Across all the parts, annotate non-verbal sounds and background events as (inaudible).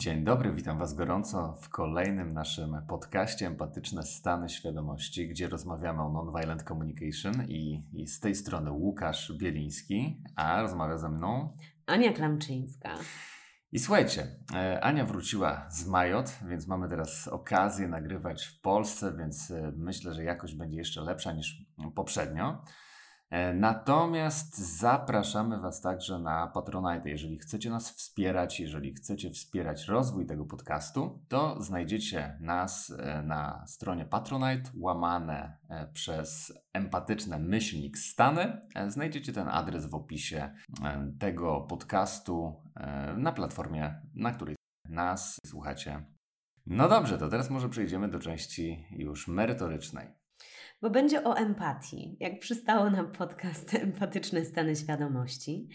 Dzień dobry, witam Was gorąco w kolejnym naszym podcaście Empatyczne Stany Świadomości, gdzie rozmawiamy o Nonviolent Communication i, i z tej strony Łukasz Bieliński, a rozmawia ze mną Ania Klamczyńska. I słuchajcie, e, Ania wróciła z Majot, więc mamy teraz okazję nagrywać w Polsce, więc e, myślę, że jakość będzie jeszcze lepsza niż poprzednio. E, natomiast zapraszamy Was także na Patronite. Jeżeli chcecie nas wspierać, jeżeli chcecie wspierać rozwój tego podcastu, to znajdziecie nas e, na stronie Patronite, łamane e, przez empatyczne myślnik Stany. Znajdziecie ten adres w opisie tego podcastu na platformie, na której nas słuchacie. No dobrze, to teraz może przejdziemy do części już merytorycznej bo będzie o empatii, jak przystało nam podcast (laughs) Empatyczne Stany Świadomości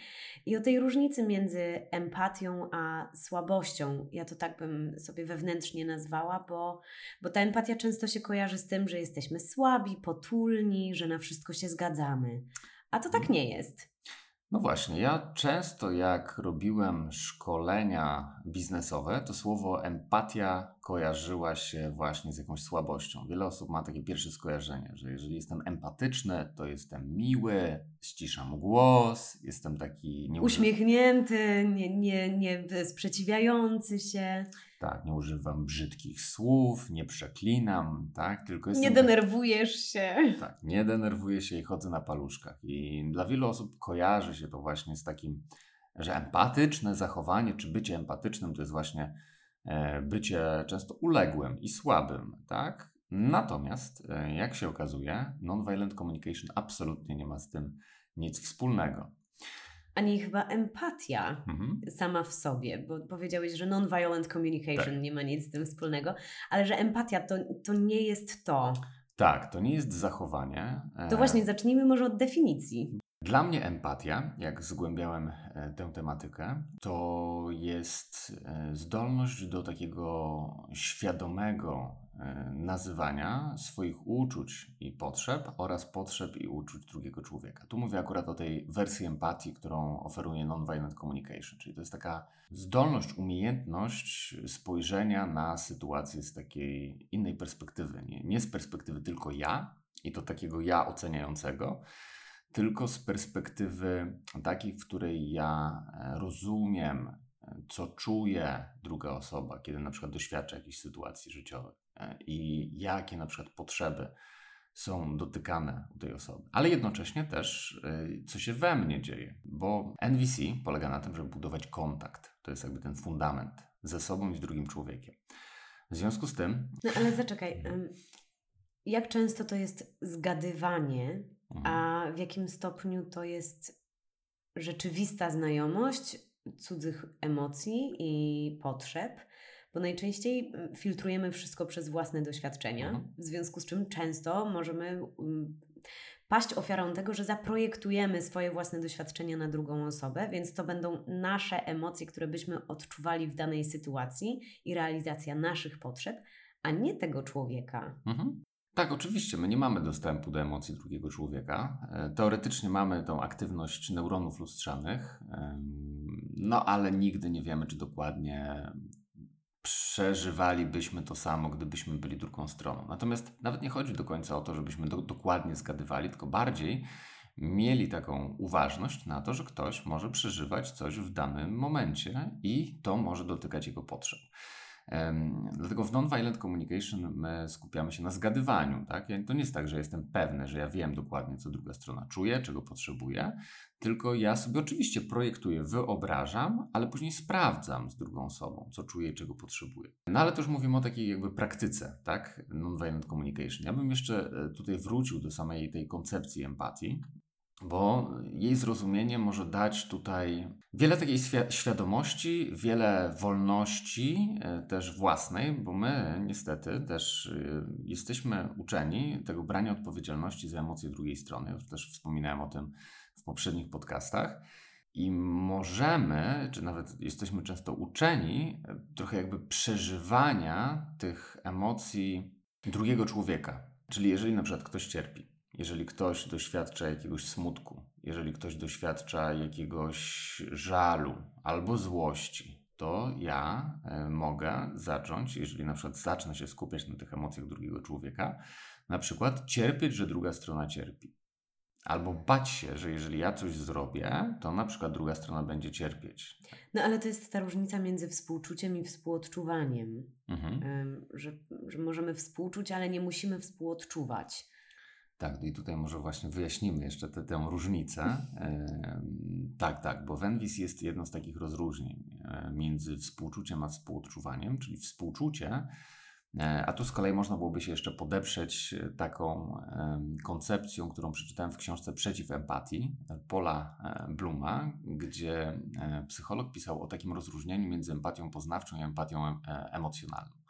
i o tej różnicy między empatią a słabością. Ja to tak bym sobie wewnętrznie nazwała, bo, bo ta empatia często się kojarzy z tym, że jesteśmy słabi, potulni, że na wszystko się zgadzamy. A to tak nie jest. No właśnie, ja często jak robiłem szkolenia biznesowe, to słowo empatia kojarzyła się właśnie z jakąś słabością. Wiele osób ma takie pierwsze skojarzenie, że jeżeli jestem empatyczny, to jestem miły, ściszam głos, jestem taki... Nie Uśmiechnięty, nie, nie, nie sprzeciwiający się. Tak, nie używam brzydkich słów, nie przeklinam, tak, tylko jestem... Nie denerwujesz się. Tak, nie denerwuję się i chodzę na paluszkach. I dla wielu osób kojarzy się to właśnie z takim, że empatyczne zachowanie, czy bycie empatycznym to jest właśnie e, bycie często uległym i słabym, tak? Natomiast, e, jak się okazuje, nonviolent communication absolutnie nie ma z tym nic wspólnego ani chyba empatia mhm. sama w sobie, bo powiedziałeś, że non-violent communication tak. nie ma nic z tym wspólnego, ale że empatia to, to nie jest to. Tak, to nie jest zachowanie. To właśnie zacznijmy może od definicji. Dla mnie empatia, jak zgłębiałem e, tę tematykę, to jest e, zdolność do takiego świadomego e, nazywania swoich uczuć i potrzeb oraz potrzeb i uczuć drugiego człowieka. Tu mówię akurat o tej wersji empatii, którą oferuje Nonviolent Communication, czyli to jest taka zdolność, umiejętność spojrzenia na sytuację z takiej innej perspektywy, nie, nie z perspektywy tylko ja i to takiego ja oceniającego, tylko z perspektywy takiej, w której ja e, rozumiem, e, co czuje druga osoba, kiedy na przykład doświadcza jakiejś sytuacji życiowej e, i jakie na przykład potrzeby są dotykane u tej osoby, ale jednocześnie też co się we mnie dzieje, bo NVC polega na tym, żeby budować kontakt. To jest jakby ten fundament ze sobą i z drugim człowiekiem. W związku z tym. No ale zaczekaj. Jak często to jest zgadywanie a mhm. w jakim stopniu to jest rzeczywista znajomość cudzych emocji i potrzeb, bo najczęściej mm, filtrujemy wszystko przez własne doświadczenia, mhm. w związku z czym często możemy mm, paść ofiarą tego, że zaprojektujemy swoje własne doświadczenia na drugą osobę, więc to będą nasze emocje, które byśmy odczuwali w danej sytuacji i realizacja naszych potrzeb, a nie tego człowieka. Mhm. Tak, oczywiście. My nie mamy dostępu do emocji drugiego człowieka. E, teoretycznie mamy tą aktywność neuronów lustrzanych, no ale nigdy nie wiemy, czy dokładnie przeżywalibyśmy to samo, gdybyśmy byli drugą stroną. Natomiast nawet nie chodzi do końca o to, żebyśmy do, dokładnie zgadywali, tylko bardziej mieli taką uważność na to, że ktoś może przeżywać coś w danym momencie i to może dotykać jego potrzeb. Dlatego w non-violent communication my skupiamy się na zgadywaniu. Tak? To nie jest tak, że jestem pewny, że ja wiem dokładnie, co druga strona czuje, czego potrzebuje, tylko ja sobie oczywiście projektuję, wyobrażam, ale później sprawdzam z drugą osobą, co czuje i czego potrzebuje. No ale też mówimy o takiej jakby praktyce, tak? Non-violent communication. Ja bym jeszcze e, tutaj wrócił do samej tej koncepcji empatii, bo jej zrozumienie może dać tutaj wiele takiej świadomości, wiele wolności e, też własnej, bo my niestety też e, jesteśmy uczeni tego brania odpowiedzialności za emocje drugiej strony. Już też wspominałem o tym w poprzednich podcastach. I możemy, czy nawet jesteśmy często uczeni, e, trochę jakby przeżywania tych emocji drugiego człowieka. Czyli jeżeli na przykład ktoś cierpi, jeżeli ktoś doświadcza jakiegoś smutku, jeżeli ktoś doświadcza jakiegoś żalu albo złości, to ja e, mogę zacząć, jeżeli na przykład zacznę się skupiać na tych emocjach drugiego człowieka, na przykład cierpieć, że druga strona cierpi. Albo bać się, że jeżeli ja coś zrobię, to na przykład druga strona będzie cierpieć. No ale to jest ta różnica między współczuciem i współodczuwaniem. Mhm. Że, że możemy współczuć, ale nie musimy współodczuwać. Tak, i tutaj może właśnie wyjaśnimy jeszcze tę, tę różnicę. tak, tak, bo Wenwis jest jedno z takich rozróżnień e, między współczuciem a współodczuwaniem, czyli współczucie E, a tu z kolei można byłoby się jeszcze podeprzeć e, taką koncepcją, którą przeczytałem w książce Przeciw empatii Paula e, Bluma, gdzie psycholog pisał o takim rozróżnieniu między empatią poznawczą i empatią emocjonalną.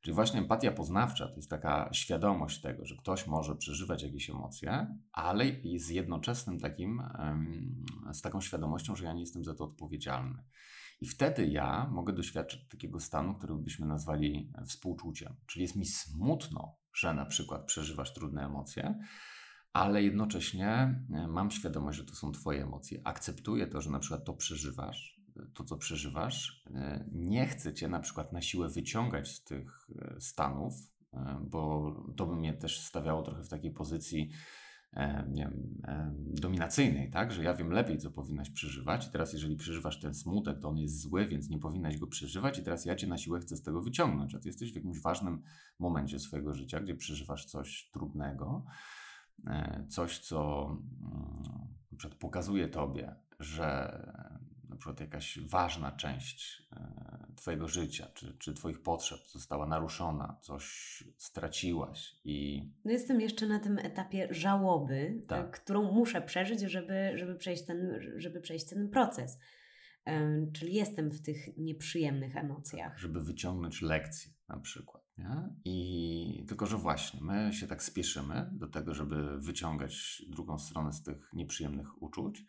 Czyli właśnie empatia poznawcza to jest taka świadomość tego, że ktoś może przeżywać jakieś emocje, ale z jednoczesnym takim, z taką świadomością, że ja nie jestem za to odpowiedzialny. I wtedy ja mogę doświadczyć takiego stanu, który byśmy nazwali współczuciem. Czyli jest mi smutno, że na przykład przeżywasz trudne emocje, ale jednocześnie e, mam świadomość, że to są Twoje emocje. Akceptuję to, że na przykład to przeżywasz, to co przeżywasz. E, nie chcę Cię na przykład na siłę wyciągać z tych stanów, bo to by mnie też stawiało trochę w takiej pozycji E, nie wiem, e, dominacyjnej, tak? Że ja wiem lepiej, co powinnaś przeżywać i teraz jeżeli przeżywasz ten smutek, to on jest zły, więc nie powinnaś go przeżywać i teraz ja cię na siłę chcę z tego wyciągnąć, a ty jesteś w jakimś ważnym momencie swojego życia, gdzie przeżywasz coś trudnego, e, coś, co mm, pokazuje tobie, że przykład jakaś ważna część e, Twojego życia, czy, czy Twoich potrzeb została naruszona, coś straciłaś i... No jestem jeszcze na tym etapie żałoby, tak. E, którą muszę przeżyć, żeby, żeby, przejść ten, żeby przejść ten proces. E, czyli jestem w tych nieprzyjemnych emocjach. Żeby wyciągnąć lekcje na przykład. Nie? I tylko, że właśnie my się tak spieszymy do tego, żeby wyciągać drugą stronę z tych nieprzyjemnych uczuć,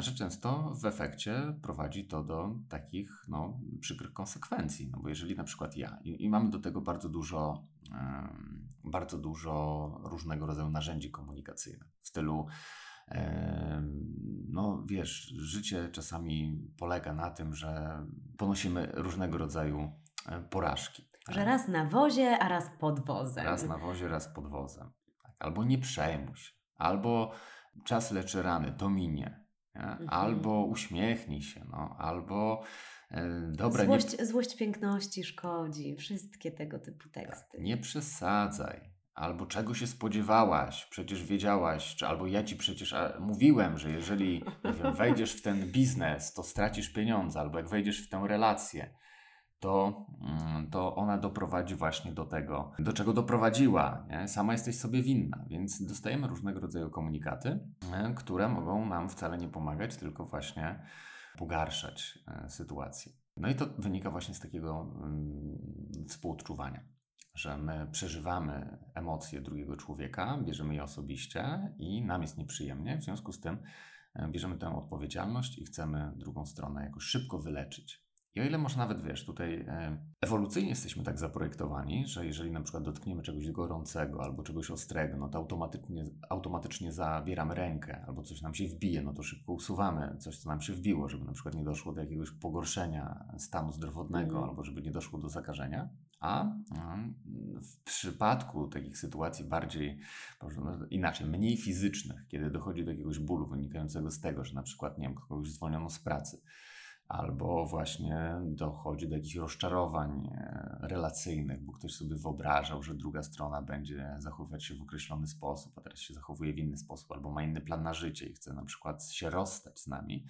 że często w efekcie prowadzi to do takich no, przykrych konsekwencji. No bo jeżeli na przykład ja, i, i mamy do tego bardzo dużo, bardzo dużo różnego rodzaju narzędzi komunikacyjnych w stylu no wiesz, życie czasami polega na tym, że ponosimy różnego rodzaju e, porażki. Że tak? raz na wozie, a raz pod wozem. Raz na wozie, raz pod wozem. Tak. Albo nie przejmuj się. Albo czas leczy rany, to minie. Mhm. Albo uśmiechnij się, no, albo e, dobra. Złość, nie... złość piękności szkodzi, wszystkie tego typu teksty. Nie przesadzaj. Albo czego się spodziewałaś, przecież wiedziałaś, czy albo ja ci przecież mówiłem, że jeżeli wiem, wejdziesz w ten biznes, to stracisz pieniądze, albo jak wejdziesz w tę relację, to, mm, to ona doprowadzi właśnie do tego, do czego doprowadziła. Nie? Sama jesteś sobie winna, więc dostajemy różnego rodzaju komunikaty, e, które mogą nam wcale nie pomagać, tylko właśnie pogarszać e, sytuację. No i to wynika właśnie z takiego mm, współodczuwania, że my przeżywamy emocje drugiego człowieka, bierzemy je osobiście i nam jest nieprzyjemnie, w związku z tym e, bierzemy tę odpowiedzialność i chcemy drugą stronę jakoś szybko wyleczyć. I o ile może nawet wiesz, tutaj e, ewolucyjnie jesteśmy tak zaprojektowani, że jeżeli na przykład dotkniemy czegoś gorącego albo czegoś ostrego, no to automatycznie, automatycznie zabieramy rękę, albo coś nam się wbije, no to szybko usuwamy coś, co nam się wbiło, żeby na przykład nie doszło do jakiegoś pogorszenia stanu zdrowotnego, mm. albo żeby nie doszło do zakażenia. A mm, w przypadku takich sytuacji bardziej, inaczej, mniej fizycznych, kiedy dochodzi do jakiegoś bólu wynikającego z tego, że na przykład, nie wiem, kogoś zwolniono z pracy, albo właśnie dochodzi do jakichś rozczarowań e, relacyjnych, bo ktoś sobie wyobrażał, że druga strona będzie zachowywać się w określony sposób, a teraz się zachowuje w inny sposób, albo ma inny plan na życie i chce na przykład się rozstać z nami.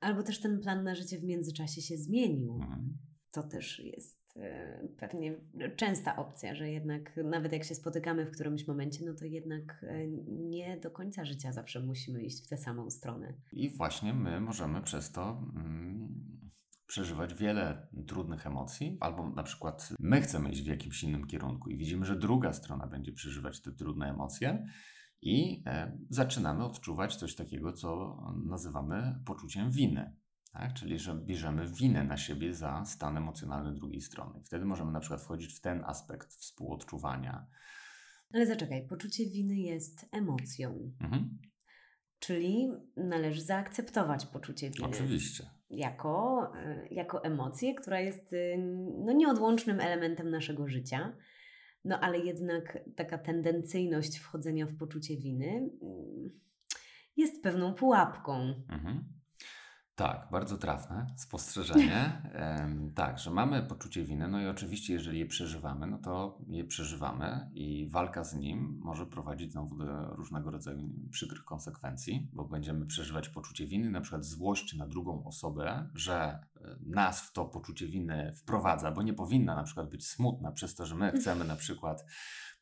Albo też ten plan na życie w międzyczasie się zmienił. Mhm. To też jest Y, pewnie częsta opcja, że jednak nawet jak się spotykamy w którymś momencie, no to jednak y, nie do końca życia zawsze musimy iść w tę samą stronę. I właśnie my możemy przez to mm, przeżywać wiele trudnych emocji, albo na przykład my chcemy iść w jakimś innym kierunku i widzimy, że druga strona będzie przeżywać te trudne emocje. I e, zaczynamy odczuwać coś takiego, co nazywamy poczuciem winy. Tak? Czyli, że bierzemy winę na siebie za stan emocjonalny drugiej strony. Wtedy możemy na przykład wchodzić w ten aspekt współodczuwania. Ale zaczekaj, poczucie winy jest emocją. Mhm. Czyli należy zaakceptować poczucie winy. Oczywiście. jako, e, jako emocję, która jest y, no, nieodłącznym elementem naszego życia. No ale jednak taka tendencyjność wchodzenia w poczucie winy mm, jest pewną pułapką. Mhm. Tak, bardzo trafne spostrzeżenie. tak, że mamy poczucie winy, no i oczywiście, jeżeli je przeżywamy, no to je przeżywamy i walka z nim może prowadzić znowu do różnego rodzaju przykrych konsekwencji, bo będziemy przeżywać poczucie winy, na przykład złość na drugą osobę, że nas w to poczucie winy wprowadza, bo nie powinna na przykład być smutna przez to, że my chcemy na przykład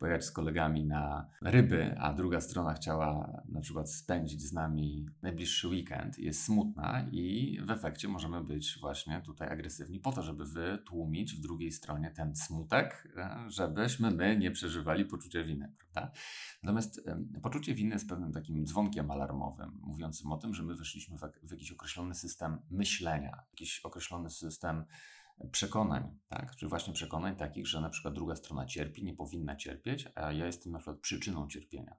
pojechać z kolegami na ryby, a druga strona chciała na przykład spędzić z nami najbliższy weekend, jest smutna i w efekcie możemy być właśnie tutaj agresywni po to, żeby wytłumić w drugiej stronie ten smutek, e, żebyśmy my nie przeżywali poczucia winy, prawda? Natomiast poczucie winy jest pewnym takim dzwonkiem alarmowym, mówiącym o tym, że my weszliśmy w, jakiś określony system myślenia, jakiś określony system przekonań, tak? Czy właśnie przekonań takich, że na przykład druga strona cierpi, nie powinna cierpieć, a ja jestem na przykład przyczyną cierpienia.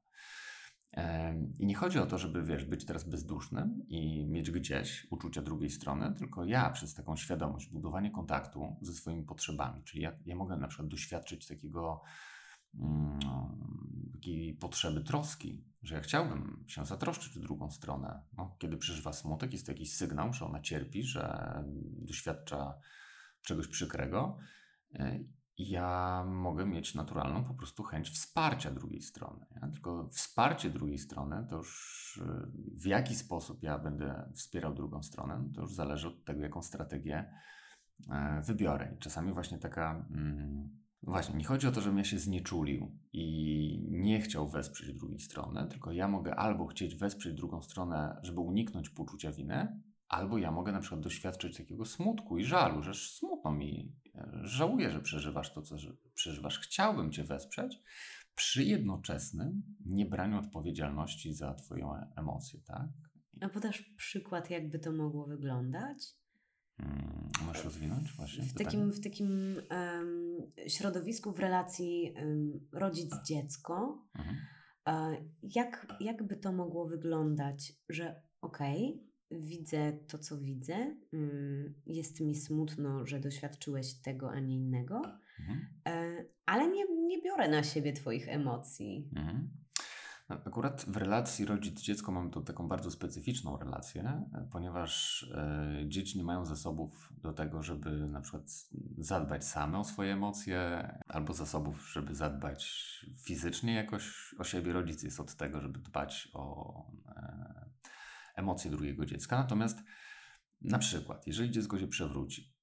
I nie chodzi o to, żeby wiesz, być teraz bezdusznym i mieć gdzieś uczucia drugiej strony, tylko ja przez taką świadomość, budowanie kontaktu ze swoimi potrzebami, czyli ja, ja mogę na przykład doświadczyć takiego takiej potrzeby troski, że ja chciałbym się zatroszczyć w drugą stronę. No, kiedy przeżywa smutek, jest to jakiś sygnał, że ona cierpi, że doświadcza czegoś przykrego, e, ja mogę mieć naturalną po prostu chęć wsparcia drugiej strony. Ja? Tylko wsparcie drugiej strony to już e, w jaki sposób ja będę wspierał drugą stronę, to już zależy od tego, jaką strategię e, wybiorę. I czasami właśnie taka. Mm, Właśnie, nie chodzi o to, żebym ja się znieczulił i nie chciał wesprzeć drugiej strony, tylko ja mogę albo chcieć wesprzeć drugą stronę, żeby uniknąć poczucia winy, Albo ja mogę na przykład doświadczyć takiego smutku i żalu, że smutno mi, żałuję, że przeżywasz to, co przeżywasz. Chciałbym Cię wesprzeć przy jednoczesnym niebraniu odpowiedzialności za Twoją emocje, tak? A podasz przykład, jakby to mogło wyglądać? Możesz rozwinąć właśnie? W takim, w takim um, środowisku, w relacji um, rodzic-dziecko, mhm. uh, jak, jakby to mogło wyglądać, że okej, okay, widzę to, co widzę, mm, jest mi smutno, że doświadczyłeś tego, a nie innego, mhm. E, ale nie, nie biorę na siebie Twoich emocji. Mhm. No, akurat w relacji rodzic-dziecko mamy tu taką bardzo specyficzną relację, ponieważ e, dzieci nie mają zasobów do tego, żeby na przykład zadbać same o swoje emocje, albo zasobów, żeby zadbać fizycznie jakoś o siebie. Rodzic jest od tego, żeby dbać o e, emocje drugiego dziecka. Natomiast na przykład, jeżeli dziecko się przewróci,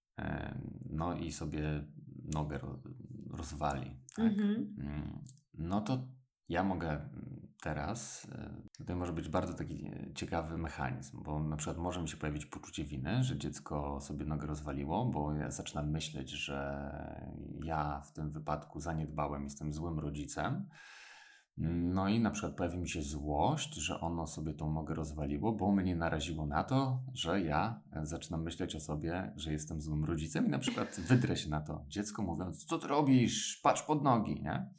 no i sobie nogę rozwali, tak? Mhm. Mm, no to ja mogę teraz, e, tutaj może być bardzo taki e, ciekawy mechanizm, bo na przykład może mi się pojawić poczucie winy, że dziecko sobie nogę rozwaliło, bo ja zaczynam myśleć, że ja w tym wypadku zaniedbałem, jestem złym rodzicem, no i na przykład pojawi mi się złość, że ono sobie tą nogę rozwaliło, bo mnie naraziło na to, że ja zaczynam myśleć o sobie, że jestem złym rodzicem i na przykład wydrę się na to. Dziecko mówiąc, co ty robisz, patrz pod nogi, nie?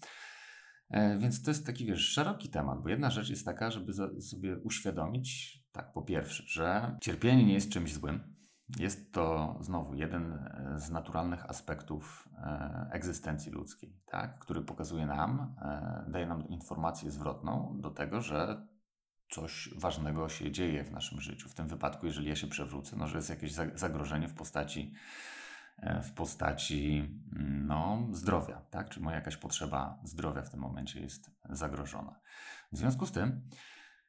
E, więc to jest taki, wiesz, szeroki temat, bo jedna rzecz jest taka, żeby sobie uświadomić, tak, po pierwsze, że cierpienie nie jest czymś złym, jest to znowu jeden e, z naturalnych aspektów e, egzystencji ludzkiej, tak? który pokazuje nam, daje nam informację zwrotną do tego, że coś ważnego się dzieje w naszym życiu. W tym wypadku, jeżeli ja się przewrócę, no, że jest jakieś zagrożenie w postaci, w postaci mm, no, zdrowia, tak? czy moja jakaś potrzeba zdrowia w tym momencie jest zagrożona. W związku z tym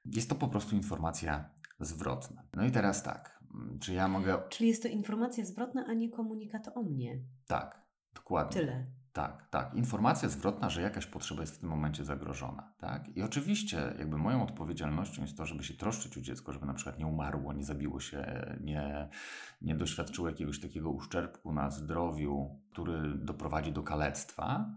jest to po prostu informacja zwrotna. No i teraz tak, Mm, czy ja mogę. Czyli jest to informacja zwrotna, a nie komunikat o mnie. Tak, dokładnie. Tyle. Tak, tak. Informacja zwrotna, że jakaś potrzeba jest w tym momencie zagrożona. Tak? I oczywiście, jakby moją odpowiedzialnością jest to, żeby się troszczyć o dziecko, żeby na przykład nie umarło, nie zabiło się, nie, nie doświadczyło jakiegoś takiego uszczerbku na zdrowiu, który doprowadzi do kalectwa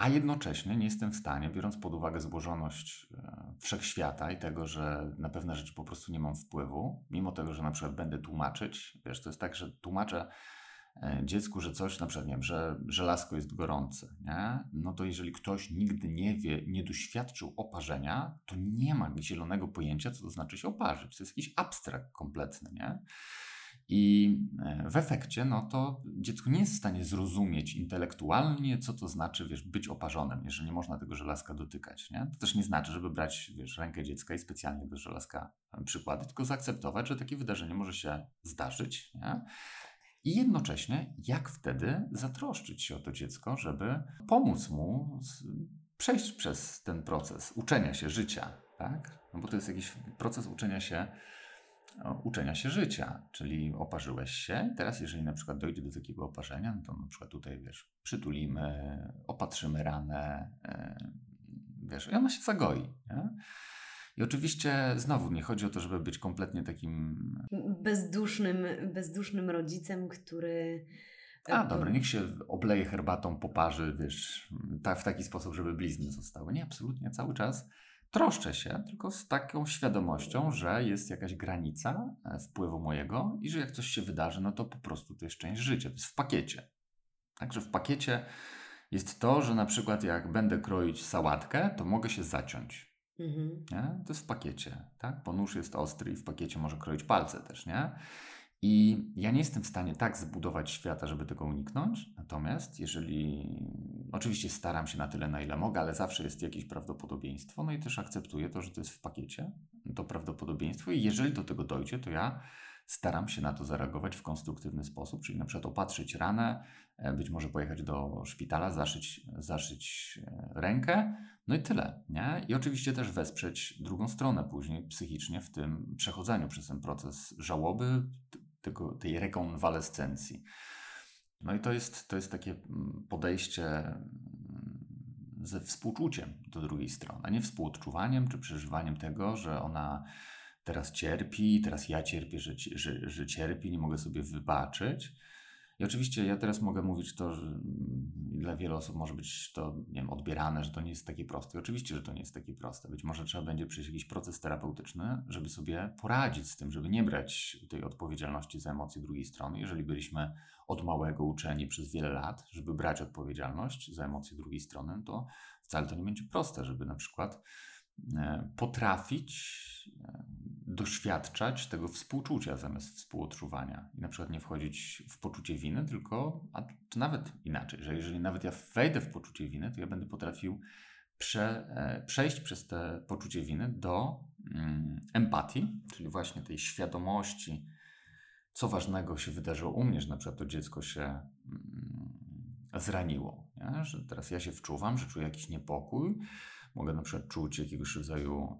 a jednocześnie nie jestem w stanie, biorąc pod uwagę złożoność e, wszechświata i tego, że na pewne rzeczy po prostu nie mam wpływu, mimo tego, że na przykład będę tłumaczyć, wiesz, to jest tak, że tłumaczę dziecku, że coś, na przykład, nie wiem, że żelazko jest gorące, nie? no to jeżeli ktoś nigdy nie wie, nie doświadczył oparzenia, to nie ma zielonego pojęcia, co to znaczy się oparzyć. To jest jakiś abstrakt kompletny, nie? I e, w efekcie, no to dziecko nie jest w stanie zrozumieć intelektualnie, co to znaczy, wiesz, być oparzonym, jeżeli nie można tego żelazka dotykać, nie? To też nie znaczy, żeby brać, wiesz, rękę dziecka i specjalnie do żelazka e, przykłady, tylko zaakceptować, że takie wydarzenie może się zdarzyć, nie? I jednocześnie, jak wtedy zatroszczyć się o to dziecko, żeby pomóc mu przejść przez ten proces uczenia się życia, tak? No bo to jest jakiś proces uczenia się uczenia się życia, czyli oparzyłeś się. Teraz, jeżeli na przykład dojdzie do takiego oparzenia, no to na przykład tutaj, wiesz, przytulimy, opatrzymy ranę, e, wiesz, i ona się zagoi. Nie? I oczywiście znowu nie chodzi o to, żeby być kompletnie takim bezdusznym, bezdusznym rodzicem, który. A, dobra, niech się obleje herbatą, poparzy, wiesz, tak, w taki sposób, żeby blizny zostały. Nie, absolutnie, cały czas troszczę się, tylko z taką świadomością, że jest jakaś granica e, wpływu mojego i że jak coś się wydarzy, no to po prostu to jest część życia, to jest w pakiecie. Także w pakiecie jest to, że na przykład jak będę kroić sałatkę, to mogę się zaciąć. Mhm. To jest w pakiecie, tak? Bo nóż jest ostry i w pakiecie może kroić palce też, nie? I ja nie jestem w stanie tak zbudować świata, żeby tego uniknąć. Natomiast jeżeli, oczywiście staram się na tyle, na ile mogę, ale zawsze jest jakieś prawdopodobieństwo, no i też akceptuję to, że to jest w pakiecie, to prawdopodobieństwo. I jeżeli do tego dojdzie, to ja staram się na to zareagować w konstruktywny sposób, czyli na przykład opatrzyć ranę, e, być może pojechać do szpitala, zaszyć, zaszyć e, rękę, no i tyle. Nie? I oczywiście też wesprzeć drugą stronę później psychicznie w tym przechodzeniu przez ten proces żałoby, tego, tej rekonwalescencji. No i to jest, to jest takie mm, podejście mm, ze współczuciem do drugiej strony, a nie współodczuwaniem czy przeżywaniem tego, że ona teraz cierpi, teraz ja cierpię, że, że, że cierpi, nie mogę sobie wybaczyć. I oczywiście ja teraz mogę mówić to, że dla wielu osób może być to nie wiem, odbierane, że to nie jest takie proste. I oczywiście, że to nie jest takie proste. Być może trzeba będzie przejść jakiś proces terapeutyczny, żeby sobie poradzić z tym, żeby nie brać tej odpowiedzialności za emocje drugiej strony. Jeżeli byliśmy od małego uczeni przez wiele lat, żeby brać odpowiedzialność za emocje drugiej strony, to wcale to nie będzie proste, żeby na przykład potrafić e, doświadczać tego współczucia zamiast współodczuwania i na przykład nie wchodzić w poczucie winy, tylko, a czy nawet inaczej, że jeżeli nawet ja wejdę w poczucie winy, to ja będę potrafił prze, e, przejść przez te poczucie winy do mm, empatii, czyli właśnie tej świadomości, co ważnego się wydarzyło u mnie, że na przykład to dziecko się mm, zraniło, nie? że teraz ja się wczuwam, że czuję jakiś niepokój, mogę na przykład czuć jakiegoś rodzaju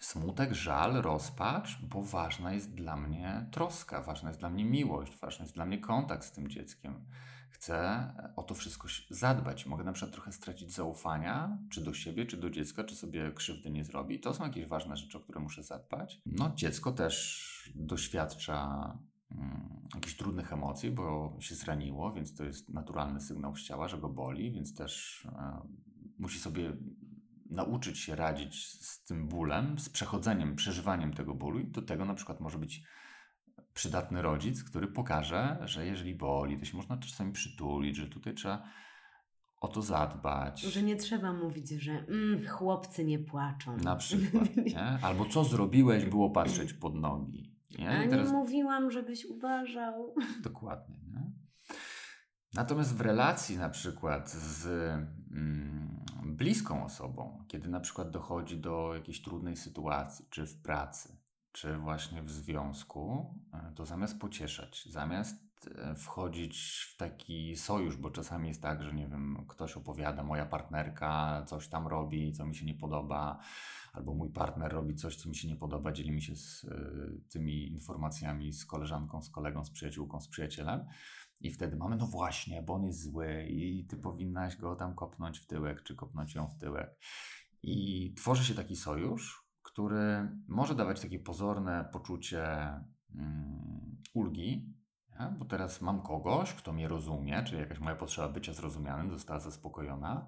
smutek, żal, rozpacz, bo ważna jest dla mnie troska, ważna jest dla mnie miłość, ważny jest dla mnie kontakt z tym dzieckiem. Chcę o to wszystko zadbać. Mogę na przykład trochę stracić zaufania, czy do siebie, czy do dziecka, czy sobie krzywdy nie zrobi. To są jakieś ważne rzeczy, o które muszę zadbać. No, dziecko też doświadcza mm, jakichś trudnych emocji, bo się zraniło, więc to jest naturalny sygnał z ciała, że go boli, więc też e, musi sobie nauczyć się radzić z tym bólem, z przechodzeniem, przeżywaniem tego bólu, i do tego na przykład może być przydatny rodzic, który pokaże, że jeżeli boli, to się można czasami przytulić, że tutaj trzeba o to zadbać. Że nie trzeba mówić, że mm, chłopcy nie płaczą. Na (laughs) przykład. Nie? Albo co zrobiłeś, było patrzeć pod nogi. Nie? A teraz... nie mówiłam, żebyś uważał. (laughs) Dokładnie. Nie? Natomiast w relacji na przykład z mm, bliską osobą, kiedy na przykład dochodzi do jakiejś trudnej sytuacji, czy w pracy, czy właśnie w związku, e, to zamiast pocieszać, zamiast e, wchodzić w taki sojusz, bo czasami jest tak, że nie wiem, ktoś opowiada, moja partnerka coś tam robi, co mi się nie podoba, albo mój partner robi coś, co mi się nie podoba, dzieli mi się z y, tymi informacjami z koleżanką, z kolegą, z przyjaciółką, z przyjacielem i wtedy mamy, no właśnie, bo on jest zły i ty powinnaś go tam kopnąć w tyłek, czy kopnąć ją w tyłek. I tworzy się taki sojusz, który może dawać takie pozorne poczucie mm, ulgi, bo teraz mam kogoś, kto mnie rozumie, czyli jakaś moja potrzeba bycia zrozumianym została zaspokojona.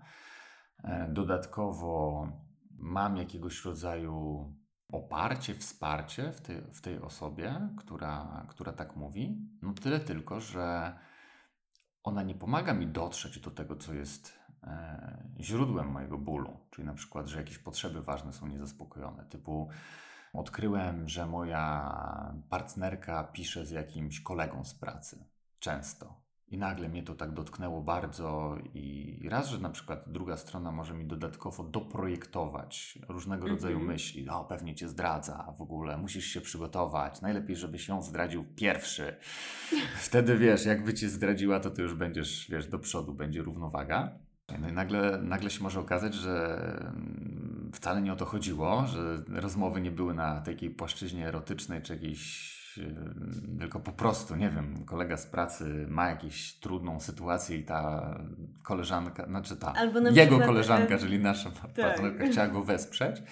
E, dodatkowo mam jakiegoś rodzaju oparcie, wsparcie w tej, w tej osobie, która, która tak mówi. No tyle tylko, że ona nie pomaga mi dotrzeć do tego, co jest e, źródłem mojego bólu. Czyli na przykład, że jakieś potrzeby ważne są niezaspokojone, typu Odkryłem, że moja partnerka pisze z jakimś kolegą z pracy. Często. I nagle mnie to tak dotknęło bardzo i raz, że na przykład druga strona może mi dodatkowo doprojektować różnego mm -hmm. rodzaju myśli. O, pewnie cię zdradza w ogóle, musisz się przygotować. Najlepiej, żebyś ją zdradził pierwszy. (laughs) Wtedy wiesz, jakby cię zdradziła, to ty już będziesz, wiesz, do przodu będzie równowaga. No i nagle, nagle się może okazać, że mm, wcale nie o to chodziło, że rozmowy nie były na takiej płaszczyźnie erotycznej czy jakiejś tylko po prostu, nie wiem, kolega z pracy ma jakąś trudną sytuację i ta koleżanka, znaczy ta jego przykład, koleżanka, czyli nasza tak. partnerka chciała go wesprzeć.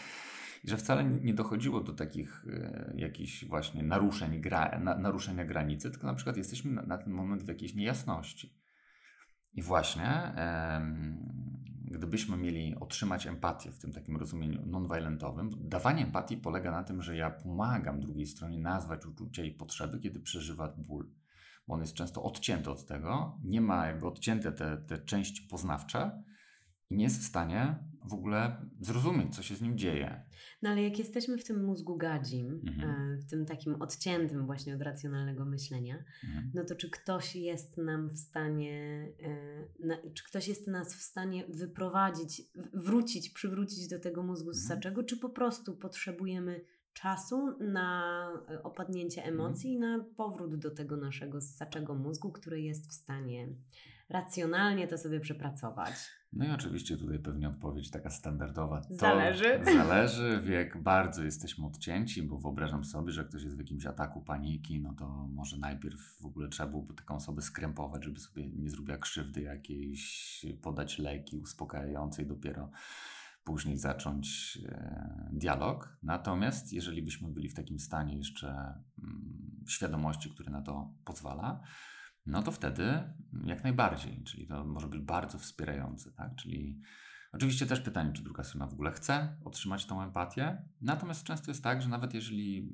I że wcale nie dochodziło do takich e, jakichś właśnie naruszeń, gra, na, naruszenia granicy, tylko na przykład jesteśmy na, na ten moment w jakiejś niejasności. I właśnie gdybyśmy mieli otrzymać empatię w tym takim rozumieniu non-violentowym, dawanie empatii polega na tym, że ja pomagam drugiej stronie nazwać uczucia i potrzeby, kiedy przeżywa ból. Bo on jest często odcięty od tego, nie ma jakby odcięte te, te części poznawcze, i nie jest w stanie w ogóle zrozumieć, co się z nim dzieje. No ale jak jesteśmy w tym mózgu gadzim, mhm. E, w tym takim odciętym właśnie od racjonalnego myślenia, mhm. no to czy ktoś jest nam w stanie, e, czy ktoś jest nas w stanie wyprowadzić, wrócić, przywrócić do tego mózgu mhm. ssaczego, czy po prostu potrzebujemy czasu na e, opadnięcie mhm. emocji i na powrót do tego naszego ssaczego mózgu, który jest w stanie racjonalnie to sobie przepracować. No i oczywiście tutaj pewnie odpowiedź taka standardowa. To zależy. (laughs) Zależy, jak bardzo jesteśmy odcięci, bo wyobrażam sobie, że ktoś jest w jakimś ataku paniki, no to może najpierw w ogóle trzeba byłoby taką osobę skrępować, żeby sobie nie zrobiła krzywdy jakiejś, podać leki uspokajające i dopiero później zacząć e, dialog. Natomiast jeżeli byśmy byli w takim stanie jeszcze mm, świadomości, który na to pozwala, no to wtedy jak najbardziej, czyli to może być bardzo wspierające, tak? Czyli oczywiście też pytanie, czy druga strona w ogóle chce otrzymać tą empatię. Natomiast często jest tak, że nawet jeżeli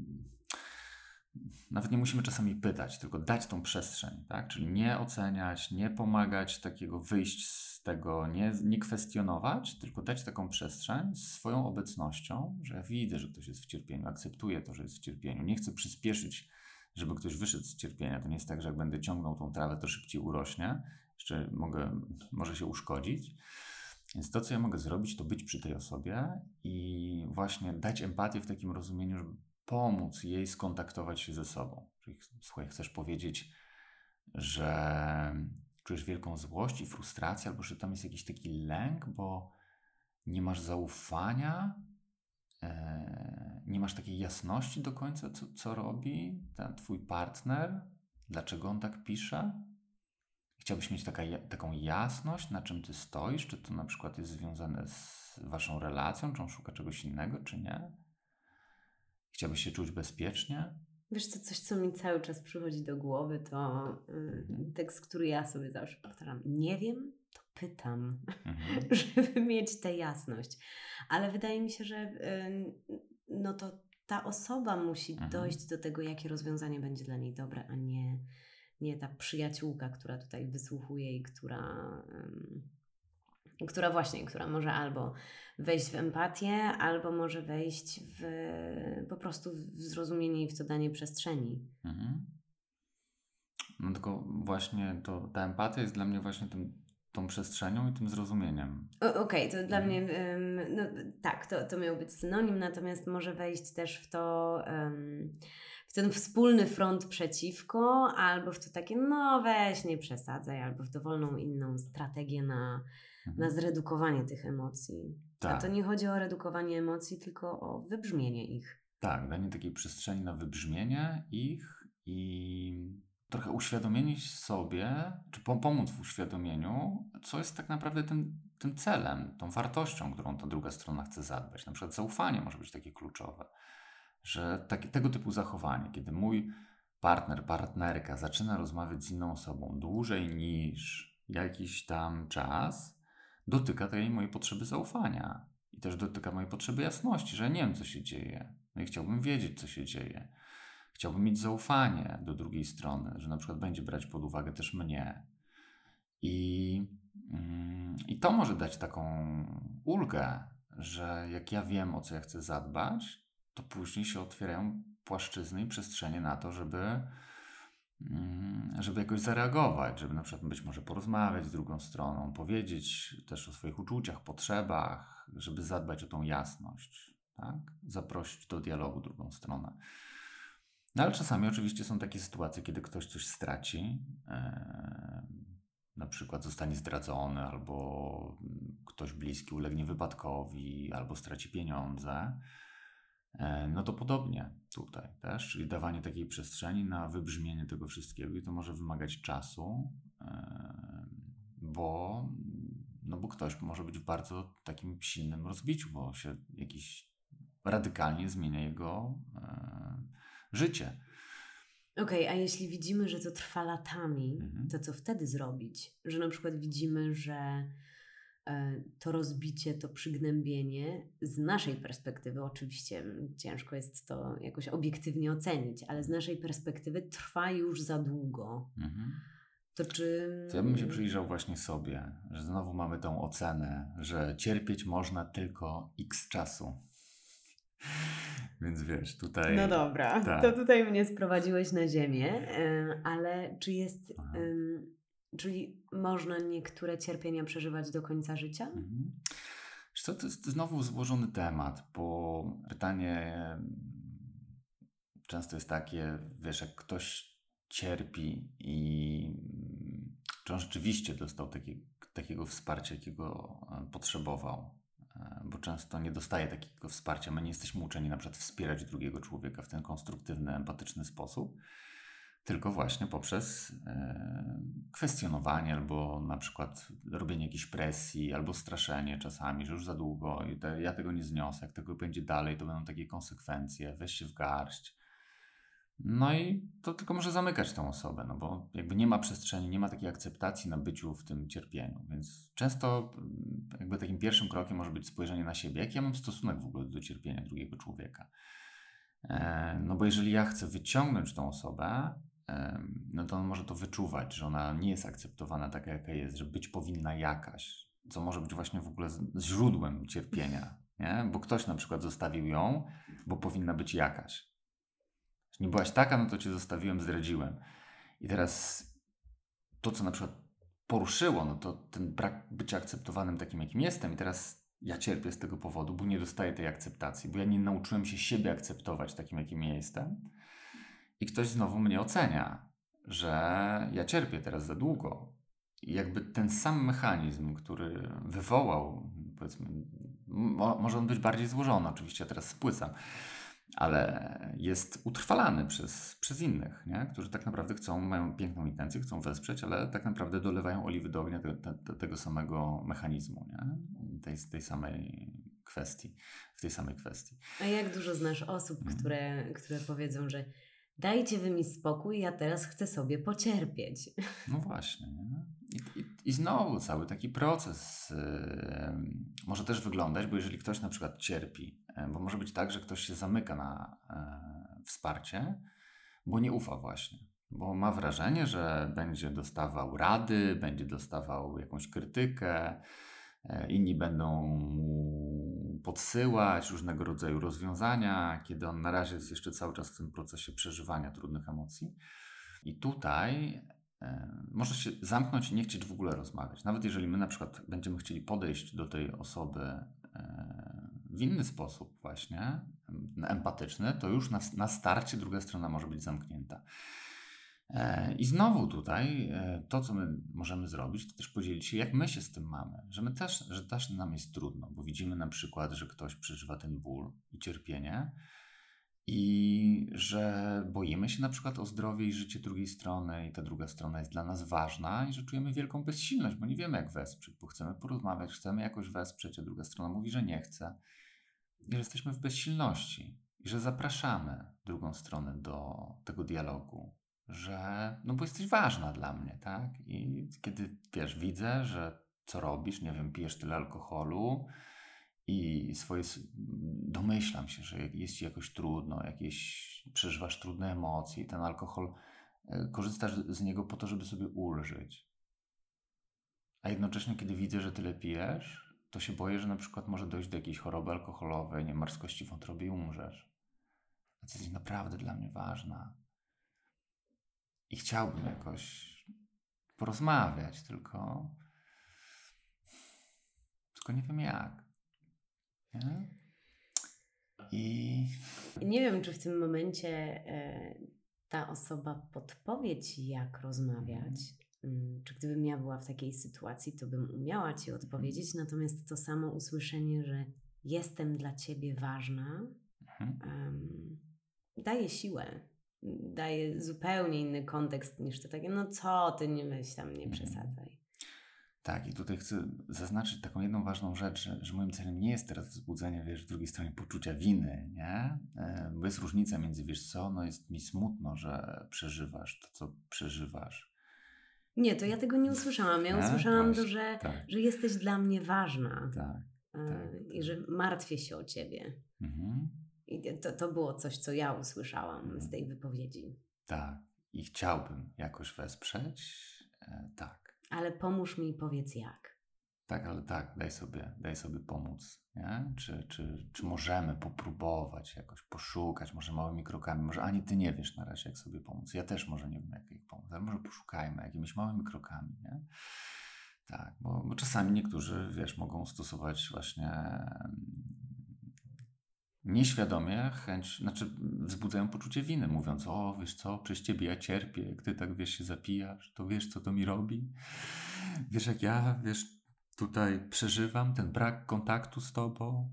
nawet nie musimy czasami pytać, tylko dać tą przestrzeń, tak? Czyli nie oceniać, nie pomagać takiego wyjść z tego, nie, nie kwestionować, tylko dać taką przestrzeń swoją obecnością, że ja widzę, że ktoś jest w cierpieniu, akceptuję to, że jest w cierpieniu, nie chcę przyspieszyć żeby ktoś wyszedł z cierpienia. To nie jest tak, że jak będę ciągnął tą trawę, to szybciej urośnie, jeszcze mogę, może się uszkodzić. Więc to, co ja mogę zrobić, to być przy tej osobie i właśnie dać empatię w takim rozumieniu, żeby pomóc jej skontaktować się ze sobą. Czyli, słuchaj, chcesz powiedzieć, że czujesz wielką złość i frustrację, albo że tam jest jakiś taki lęk, bo nie masz zaufania nie masz takiej jasności do końca, co, co robi ten twój partner, dlaczego on tak pisze. Chciałbyś mieć taka, taką jasność, na czym ty stoisz, czy to na przykład jest związane z waszą relacją, czy on szuka czegoś innego, czy nie. Chciałbyś się czuć bezpiecznie. Wiesz co, coś, co mi cały czas przychodzi do głowy, to yy, tekst, który ja sobie zawsze powtarzam. Nie wiem, pytam, mhm. (laughs) żeby mieć tę jasność. Ale wydaje mi się, że no to ta osoba musi mhm. dojść do tego, jakie rozwiązanie będzie dla niej dobre, a nie, nie ta przyjaciółka, która tutaj wysłuchuje i która, która właśnie, która może albo wejść w empatię, albo może wejść w po prostu w zrozumienie i w to danie przestrzeni. Mhm. No tylko właśnie to, ta empatia jest dla mnie właśnie tym tą przestrzenią i tym zrozumieniem. Okej, okay, to dla mhm. mnie, um, no, tak, to, to miał być synonim, natomiast może wejść też w to, um, w ten wspólny front przeciwko, albo w to takie, no weź, nie przesadzaj, albo w dowolną inną strategię na, mhm. na zredukowanie tych emocji. Tak. A to nie chodzi o redukowanie emocji, tylko o wybrzmienie ich. Tak, danie takiej przestrzeni na wybrzmienie ich i trochę uświadomić sobie, czy pomóc w uświadomieniu, co jest tak naprawdę tym, tym celem, tą wartością, którą ta druga strona chce zadbać. Na przykład zaufanie może być takie kluczowe, że tego typu zachowanie, kiedy mój partner, partnerka zaczyna rozmawiać z inną osobą dłużej niż jakiś tam czas, dotyka tej mojej potrzeby zaufania i też dotyka mojej potrzeby jasności, że nie wiem, co się dzieje. No i chciałbym wiedzieć, co się dzieje. Chciałbym mieć zaufanie do drugiej strony, że na przykład będzie brać pod uwagę też mnie. I, mm, i to może dać taką ulgę, że jak ja wiem, o co ja chcę zadbać, to później się otwierają płaszczyzny i przestrzenie na to, żeby, mm, żeby jakoś zareagować, żeby na przykład być może porozmawiać z drugą stroną, powiedzieć też o swoich uczuciach, potrzebach, żeby zadbać o tą jasność, tak? zaprosić do dialogu drugą stronę. No ale czasami oczywiście są takie sytuacje, kiedy ktoś coś straci, na przykład zostanie zdradzony, albo ktoś bliski ulegnie wypadkowi, albo straci pieniądze. E, no to podobnie tutaj też, czyli dawanie takiej przestrzeni na wybrzmienie tego wszystkiego i to może wymagać czasu, bo, no bo ktoś może być w bardzo takim silnym rozbiciu, bo się jakiś radykalnie zmienia jego e, życie. Okej, okay, a jeśli widzimy, że to trwa latami, mhm. to co wtedy zrobić? Że na przykład widzimy, że E, to rozbicie, to przygnębienie z naszej perspektywy, oczywiście ciężko jest to jakoś obiektywnie ocenić, ale z naszej perspektywy trwa już za długo. Mhm. To czy. To ja bym się przyjrzał właśnie sobie, że znowu mamy tą ocenę, że cierpieć można tylko x czasu. Więc wiesz, tutaj. No dobra, tak. to tutaj mnie sprowadziłeś na ziemię, ale czy jest. Aha. Czyli można niektóre cierpienia przeżywać do końca życia? Mhm. Co, to jest znowu złożony temat, bo pytanie często jest takie, wiesz, jak ktoś cierpi i czy on rzeczywiście dostał taki, takiego wsparcia, jakiego potrzebował, bo często nie dostaje takiego wsparcia. My nie jesteśmy uczeni na przykład wspierać drugiego człowieka w ten konstruktywny, empatyczny sposób tylko właśnie poprzez e, kwestionowanie albo na przykład robienie jakiejś presji albo straszenie czasami, że już za długo ja tego nie zniosę, jak tego będzie dalej, to będą takie konsekwencje, weź się w garść. No i to tylko może zamykać tą osobę, no bo jakby nie ma przestrzeni, nie ma takiej akceptacji na byciu w tym cierpieniu. Więc często mm, jakby takim pierwszym krokiem może być spojrzenie na siebie, jaki ja mam stosunek w ogóle do cierpienia drugiego człowieka. E, no bo jeżeli ja chcę wyciągnąć tą osobę, no to on może to wyczuwać, że ona nie jest akceptowana taka, jaka jest, że być powinna jakaś, co może być właśnie w ogóle źródłem cierpienia, nie? Bo ktoś na przykład zostawił ją, bo powinna być jakaś. Nie byłaś taka, no to cię zostawiłem, zdradziłem. I teraz to, co na przykład poruszyło, no to ten brak bycia akceptowanym takim, jakim jestem i teraz ja cierpię z tego powodu, bo nie dostaję tej akceptacji, bo ja nie nauczyłem się siebie akceptować takim, jakim ja jestem i ktoś znowu mnie ocenia, że ja cierpię teraz za długo. I jakby ten sam mechanizm, który wywołał, powiedzmy, mo, może on być bardziej złożony, oczywiście ja teraz spłycam, ale jest utrwalany przez, przez innych, nie? którzy tak naprawdę chcą, mają piękną intencję, chcą wesprzeć, ale tak naprawdę dolewają oliwy do ognia te, te, tego samego mechanizmu, nie? Tej, tej samej kwestii, w tej samej kwestii. A jak dużo znasz osób, hmm. które, które powiedzą, że dajcie wy mi spokój, ja teraz chcę sobie pocierpieć. No właśnie. I, i, i znowu cały taki proces yy, może też wyglądać, bo jeżeli ktoś na przykład cierpi, yy, bo może być tak, że ktoś się zamyka na yy, wsparcie, bo nie ufa właśnie. Bo ma wrażenie, że będzie dostawał rady, będzie dostawał jakąś krytykę, inni będą mu podsyłać różnego rodzaju rozwiązania, kiedy on na razie jest jeszcze cały czas w tym procesie przeżywania trudnych emocji. I tutaj e, może się zamknąć i nie chcieć w ogóle rozmawiać. Nawet jeżeli my na przykład będziemy chcieli podejść do tej osoby e, w inny sposób, właśnie empatyczny, to już na, na starcie druga strona może być zamknięta. E, I znowu tutaj e, to, co my możemy zrobić, to też podzielić się, jak my się z tym mamy. Że my też, że też nam jest trudno, bo widzimy na przykład, że ktoś przeżywa ten ból i cierpienie i że boimy się na przykład o zdrowie i życie drugiej strony i ta druga strona jest dla nas ważna i że czujemy wielką bezsilność, bo nie wiemy jak wesprzeć, bo chcemy porozmawiać, chcemy jakoś wesprzeć, a druga strona mówi, że nie chce i że jesteśmy w bezsilności i że zapraszamy drugą stronę do tego dialogu, że no bo jesteś ważna dla mnie, tak? I kiedy, wiesz, widzę, że co robisz, nie wiem, pijesz tyle alkoholu i swoje, domyślam się, że jest ci jakoś trudno, jakieś przeżywasz trudne emocje i ten alkohol, e, korzystasz z niego po to, żeby sobie ulżyć. A jednocześnie, kiedy widzę, że tyle pijesz, to się boję, że na przykład może dojść do jakiejś choroby alkoholowej, nie marskości wątroby i umrzesz. ty jesteś naprawdę dla mnie ważna. I chciałbym jakoś porozmawiać, tylko, tylko nie wiem jak. Nie? I nie wiem, czy w tym momencie e, ta osoba podpowie ci, jak rozmawiać. Mm, czy gdybym ja była w takiej sytuacji, to bym umiała ci odpowiedzieć, natomiast to samo usłyszenie, że jestem dla ciebie ważna, um, daje siłę. Daje zupełnie inny kontekst niż to takie, no co ty nie weź tam, nie mhm. przesadzaj. Tak, i tutaj chcę zaznaczyć taką jedną ważną rzecz, że, moim celem nie jest teraz wzbudzenie, wiesz, w drugiej stronie poczucia winy, nie? E, bo jest różnica między, wiesz co, no jest mi smutno, że przeżywasz to, co przeżywasz. Nie, to ja tego nie usłyszałam. Ja (laughs) usłyszałam to, że, tak. że jesteś dla mnie ważna. Tak, e, tak, I że martwię się o ciebie. Mhm. I to, to było coś, co ja usłyszałam z tej wypowiedzi. Tak. I chciałbym jakoś wesprzeć. E, tak ale pomóż mi i powiedz jak. Tak, ale tak, daj sobie, daj sobie pomóc. Nie? Czy, czy, czy możemy popróbować jakoś poszukać, może małymi krokami, może ani ty nie wiesz na razie, jak sobie pomóc. Ja też może nie wiem, jak ich pomóc, ale może poszukajmy jakimiś małymi krokami. Nie? Tak, bo, bo czasami niektórzy, wiesz, mogą stosować właśnie nieświadomie chęć, znaczy wzbudzają poczucie winy, mówiąc, o wiesz co, przez ciebie ja cierpię, jak ty tak wiesz się zapijasz, to wiesz co to mi robi, wiesz jak ja, wiesz, tutaj przeżywam ten brak kontaktu z tobą.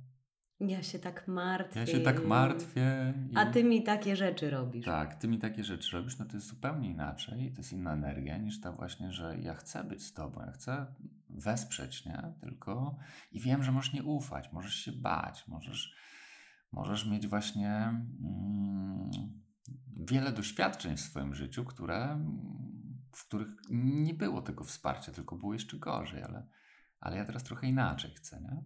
Ja się tak martwię. Ja się tak martwię. I... A ty mi takie rzeczy robisz. Tak, ty mi takie rzeczy robisz, no to jest zupełnie inaczej, to jest inna energia niż ta właśnie, że ja chcę być z tobą, ja chcę wesprzeć, nie? Tylko i wiem, że możesz nie ufać, możesz się bać, możesz możesz mieć właśnie mm, wiele doświadczeń w swoim życiu, które, w których nie było tego wsparcia, tylko było jeszcze gorzej, ale, ale ja teraz trochę inaczej chcę, nie?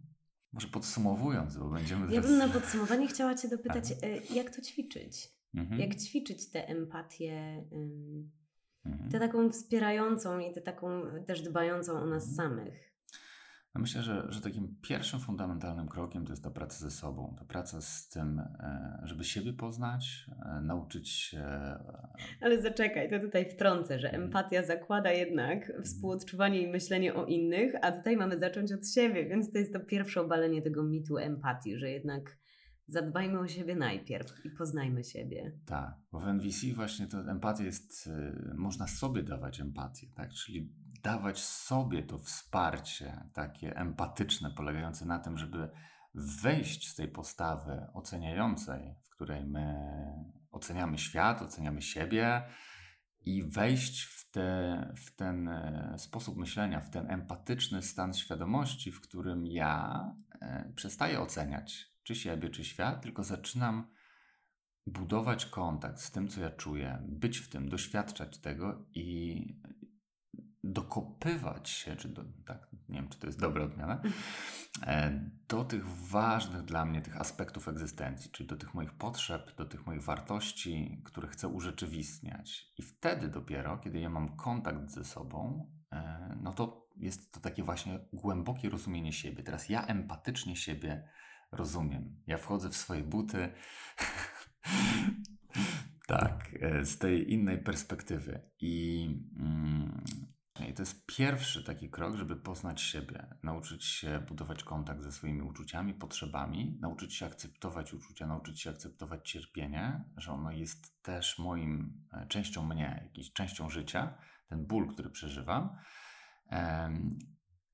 Może podsumowując, bo będziemy... Ja bym na podsumowanie chciała Cię dopytać, Aha. jak to ćwiczyć? Mhm. Jak ćwiczyć tę empatię, mhm. tę taką wspierającą i tę taką też dbającą o nas mhm. samych? Myślę, że, że takim pierwszym fundamentalnym krokiem to jest ta praca ze sobą, ta praca z tym, e, żeby siebie poznać, e, nauczyć się. E, Ale zaczekaj, to tutaj wtrącę, że mhm. empatia zakłada jednak mhm. współodczuwanie i myślenie o innych, a tutaj mamy zacząć od siebie, więc to jest to pierwsze obalenie tego mitu empatii, że jednak zadbajmy o siebie najpierw i poznajmy siebie. Tak, bo w NVC właśnie to empatia jest, można sobie dawać empatię, tak? Czyli dawać sobie to wsparcie takie empatyczne, polegające na tym, żeby wejść z tej postawy oceniającej, w której my oceniamy świat, oceniamy siebie i wejść w, te, w ten e, sposób myślenia, w ten empatyczny stan świadomości, w którym ja e, przestaję oceniać czy siebie, czy świat, tylko zaczynam budować kontakt z tym, co ja czuję, być w tym, doświadczać tego i dokopywać się, czy do, tak, nie wiem, czy to jest dobra odmiana, e, do tych ważnych dla mnie tych aspektów egzystencji, czyli do tych moich potrzeb, do tych moich wartości, które chcę urzeczywistniać. I wtedy dopiero, kiedy ja mam kontakt ze sobą, e, no to jest to takie właśnie głębokie rozumienie siebie. Teraz ja empatycznie siebie rozumiem. Ja wchodzę w swoje buty. (laughs) tak, e, z tej innej perspektywy. I mm, i to jest pierwszy taki krok, żeby poznać siebie, nauczyć się budować kontakt ze swoimi uczuciami, potrzebami, nauczyć się akceptować uczucia, nauczyć się akceptować cierpienie, że ono jest też moim, e, częścią mnie, jakąś częścią życia, ten ból, który przeżywam,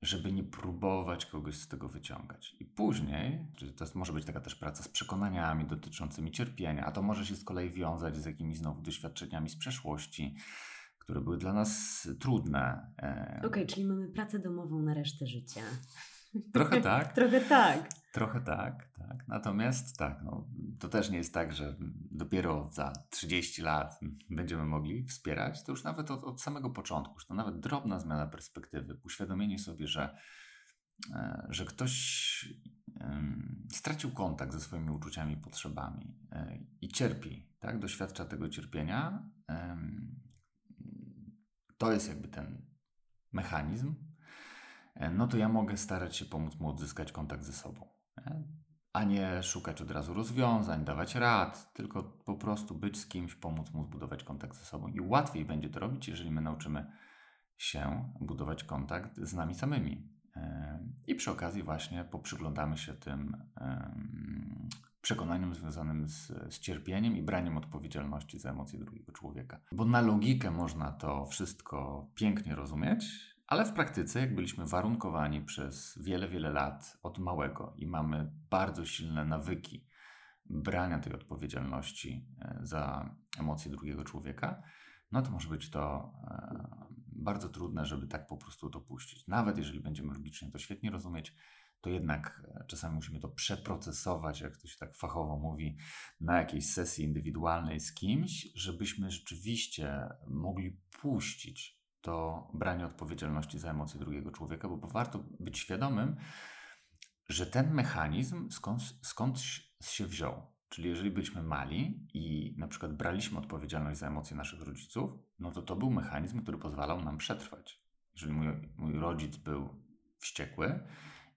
żeby nie próbować kogoś z tego wyciągać. I później, czyli to może być taka też praca z przekonaniami dotyczącymi cierpienia, a to może się z kolei wiązać z jakimiś znowu doświadczeniami z przeszłości, które były dla nas trudne. E, Okej, okay, czyli mamy pracę domową na resztę życia. Trochę (laughs) tak. Trochę tak. Trochę tak, tak. Natomiast tak, no, to też nie jest tak, że dopiero za 30 lat będziemy mogli wspierać. To już nawet od, od samego początku, że to nawet drobna zmiana perspektywy, uświadomienie sobie, że, e, że ktoś stracił kontakt ze swoimi uczuciami i potrzebami e, i cierpi, tak? doświadcza tego cierpienia to jest jakby ten mechanizm, e, no to ja mogę starać się pomóc mu odzyskać kontakt ze sobą. Nie? a nie szukać od razu rozwiązań, dawać rad, tylko po prostu być z kimś, pomóc mu zbudować kontakt ze sobą. I łatwiej będzie to robić, jeżeli my nauczymy się budować kontakt z nami samymi. I przy okazji właśnie poprzyglądamy się tym przekonaniom związanym z, z cierpieniem i braniem odpowiedzialności za emocje drugiego człowieka. Bo na logikę można to wszystko pięknie rozumieć, ale w praktyce, jak byliśmy warunkowani przez wiele, wiele lat od małego i mamy bardzo silne nawyki brania tej odpowiedzialności e, za emocje drugiego człowieka, no to może być to e, bardzo trudne, żeby tak po prostu dopuścić. Nawet jeżeli będziemy logicznie to świetnie rozumieć, to jednak e, czasami musimy to przeprocesować, jak to się tak fachowo mówi, na jakiejś sesji indywidualnej z kimś, żebyśmy rzeczywiście mogli puścić to branie odpowiedzialności za emocje drugiego człowieka, bo warto być świadomym, że ten mechanizm skąd, się wziął. Czyli jeżeli byliśmy mali i na przykład braliśmy odpowiedzialność za emocje naszych rodziców, no to to był mechanizm, który pozwalał nam przetrwać. Jeżeli mój, mój rodzic był wściekły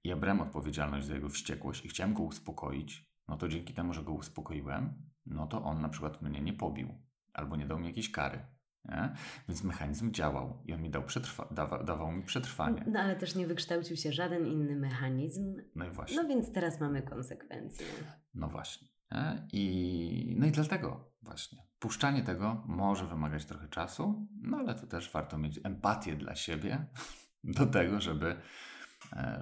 ja brałem odpowiedzialność za jego wściekłość i chciałem go uspokoić, no to dzięki temu, że go uspokoiłem, no to on na przykład mnie nie pobił albo nie dał mi jakiejś kary. Nie? Więc mechanizm działał i on mi dał przetrwa- dawa- dawał mi przetrwanie. No ale też nie wykształcił się żaden inny mechanizm. No i właśnie. No więc teraz mamy konsekwencje. No właśnie. I, no i dlatego właśnie puszczanie tego może wymagać trochę czasu, no ale to też warto mieć empatię dla siebie (laughs) do tego, żeby,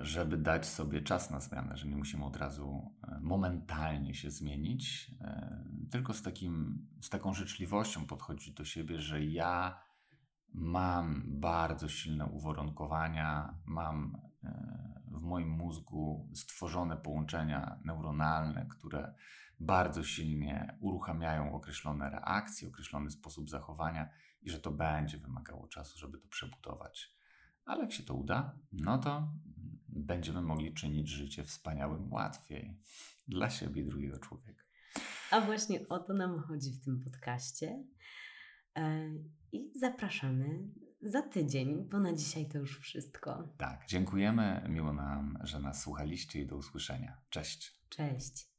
żeby dać sobie czas na zmianę, że nie musimy od razu e, momentalnie się zmienić, e, tylko z, takim, z taką życzliwością podchodzić do siebie, że ja mam bardzo silne uwarunkowania, mam w moim mózgu stworzone połączenia neuronalne, które bardzo silnie uruchamiają określone reakcje, określony sposób zachowania i że to będzie wymagało czasu, żeby to przebudować. Ale jak się to uda, no to będziemy mogli czynić życie wspaniałym łatwiej dla siebie i drugiego człowieka. A właśnie o to nam chodzi w tym podcaście. E, I zapraszamy za tydzień, bo na dzisiaj to już wszystko. Tak, dziękujemy. Miło nam, że nas słuchaliście i do usłyszenia. Cześć. Cześć.